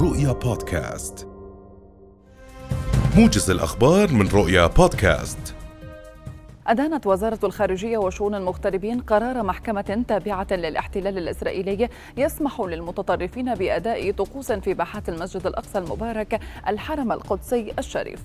رؤيا بودكاست. موجز الأخبار من رؤيا بودكاست. أدانت وزارة الخارجية وشؤون المغتربين قرار محكمة تابعة للاحتلال الإسرائيلي يسمح للمتطرفين بأداء طقوس في باحات المسجد الأقصى المبارك الحرم القدسي الشريف.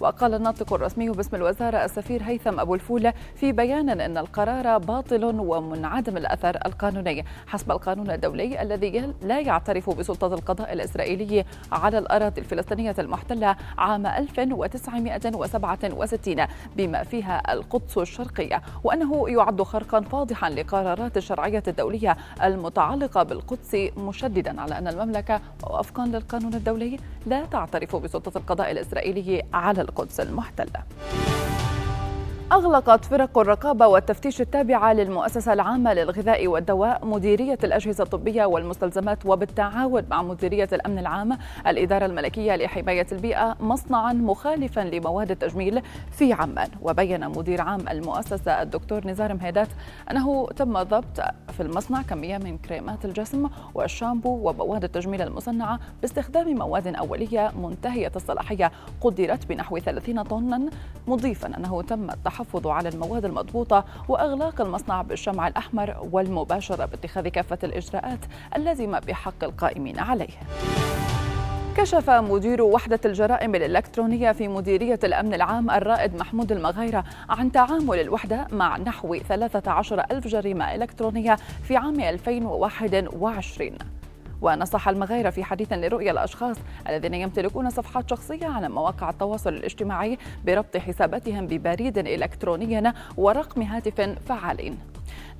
وقال الناطق الرسمي باسم الوزارة السفير هيثم أبو الفول في بيان أن القرار باطل ومنعدم الأثر القانوني. حسب القانون الدولي الذي لا يعترف بسلطة القضاء الإسرائيلي على الأراضي الفلسطينية المحتلة عام 1967 بما فيها القدس الشرقية وأنه يعد خرقا فاضحا لقرارات الشرعية الدولية المتعلقة بالقدس مشددا على أن المملكة وفقا للقانون الدولي لا تعترف بسلطة القضاء الإسرائيلي على القدس المحتلة. أغلقت فرق الرقابة والتفتيش التابعة للمؤسسة العامة للغذاء والدواء مديرية الأجهزة الطبية والمستلزمات وبالتعاون مع مديرية الأمن العام الإدارة الملكية لحماية البيئة مصنعا مخالفا لمواد التجميل في عمان. وبين مدير عام المؤسسة الدكتور نزار مهيدات أنه تم ضبط في المصنع كمية من كريمات الجسم والشامبو ومواد التجميل المصنعة باستخدام مواد أولية منتهية الصلاحية. قدرت بنحو 30 طنا مضيفا أنه تم التحقق التحفظ على المواد المضبوطة وإغلاق المصنع بالشمع الأحمر والمباشرة باتخاذ كافة الإجراءات اللازمة بحق القائمين عليه. كشف مدير وحدة الجرائم الإلكترونية في مديرية الأمن العام الرائد محمود المغيرة عن تعامل الوحدة مع نحو 13 ألف جريمة إلكترونية في عام 2021 ونصح المغيرة في حديث لرؤية الأشخاص الذين يمتلكون صفحات شخصية على مواقع التواصل الاجتماعي بربط حساباتهم ببريد إلكتروني ورقم هاتف فعال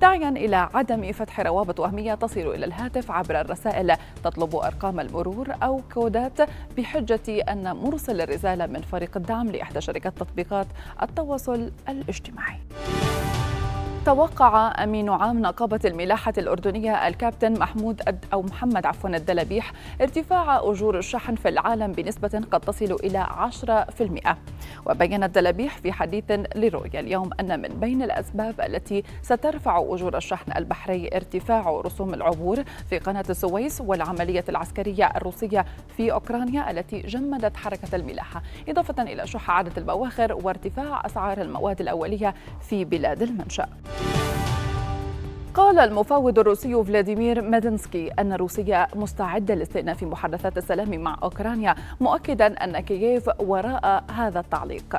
داعيا إلى عدم فتح روابط وهمية تصل إلى الهاتف عبر الرسائل تطلب أرقام المرور أو كودات بحجة أن مرسل الرسالة من فريق الدعم لإحدى شركات تطبيقات التواصل الاجتماعي. توقع أمين عام نقابة الملاحة الأردنية الكابتن محمود أو محمد عفوا الدلبيح ارتفاع أجور الشحن في العالم بنسبة قد تصل إلى 10% وبين الدلبيح في حديث لرؤيا اليوم أن من بين الأسباب التي سترفع أجور الشحن البحري ارتفاع رسوم العبور في قناة السويس والعملية العسكرية الروسية في أوكرانيا التي جمدت حركة الملاحة إضافة إلى شح عدد البواخر وارتفاع أسعار المواد الأولية في بلاد المنشأ. قال المفوض الروسي فلاديمير ميدنسكي أن روسيا مستعدة لاستئناف محادثات السلام مع أوكرانيا مؤكدا أن كييف وراء هذا التعليق.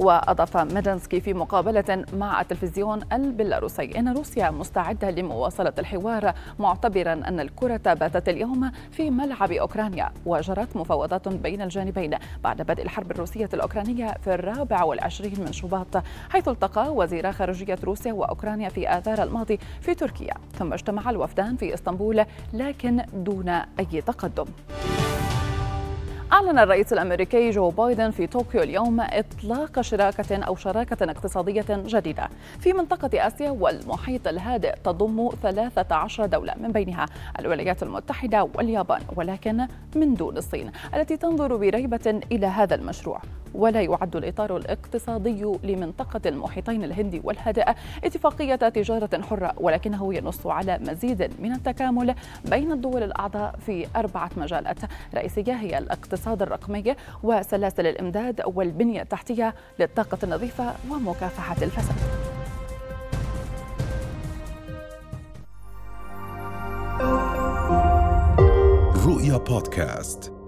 وأضاف ميدنسكي في مقابلة مع التلفزيون البيلاروسي أن روسيا مستعدة لمواصلة الحوار معتبرا أن الكرة باتت اليوم في ملعب أوكرانيا وجرت مفاوضات بين الجانبين بعد بدء الحرب الروسية الأوكرانية في الرابع والعشرين من شباط حيث التقى وزيرا خارجية روسيا وأوكرانيا في آذار الماضي في تركيا ثم اجتمع الوفدان في إسطنبول لكن دون أي تقدم. أعلن الرئيس الأمريكي جو بايدن في طوكيو اليوم إطلاق شراكة أو شراكة اقتصادية جديدة في منطقة آسيا والمحيط الهادئ تضم 13 دولة من بينها الولايات المتحدة واليابان ولكن من دون الصين التي تنظر بريبة إلى هذا المشروع. ولا يعد الإطار الاقتصادي لمنطقة المحيطين الهندي والهادئ اتفاقية تجارة حرة ولكنه ينص على مزيد من التكامل بين الدول الأعضاء في أربعة مجالات رئيسية هي الاقتصاد الرقمي وسلاسل الإمداد والبنية التحتية للطاقة النظيفة ومكافحة الفساد. رؤيا بودكاست.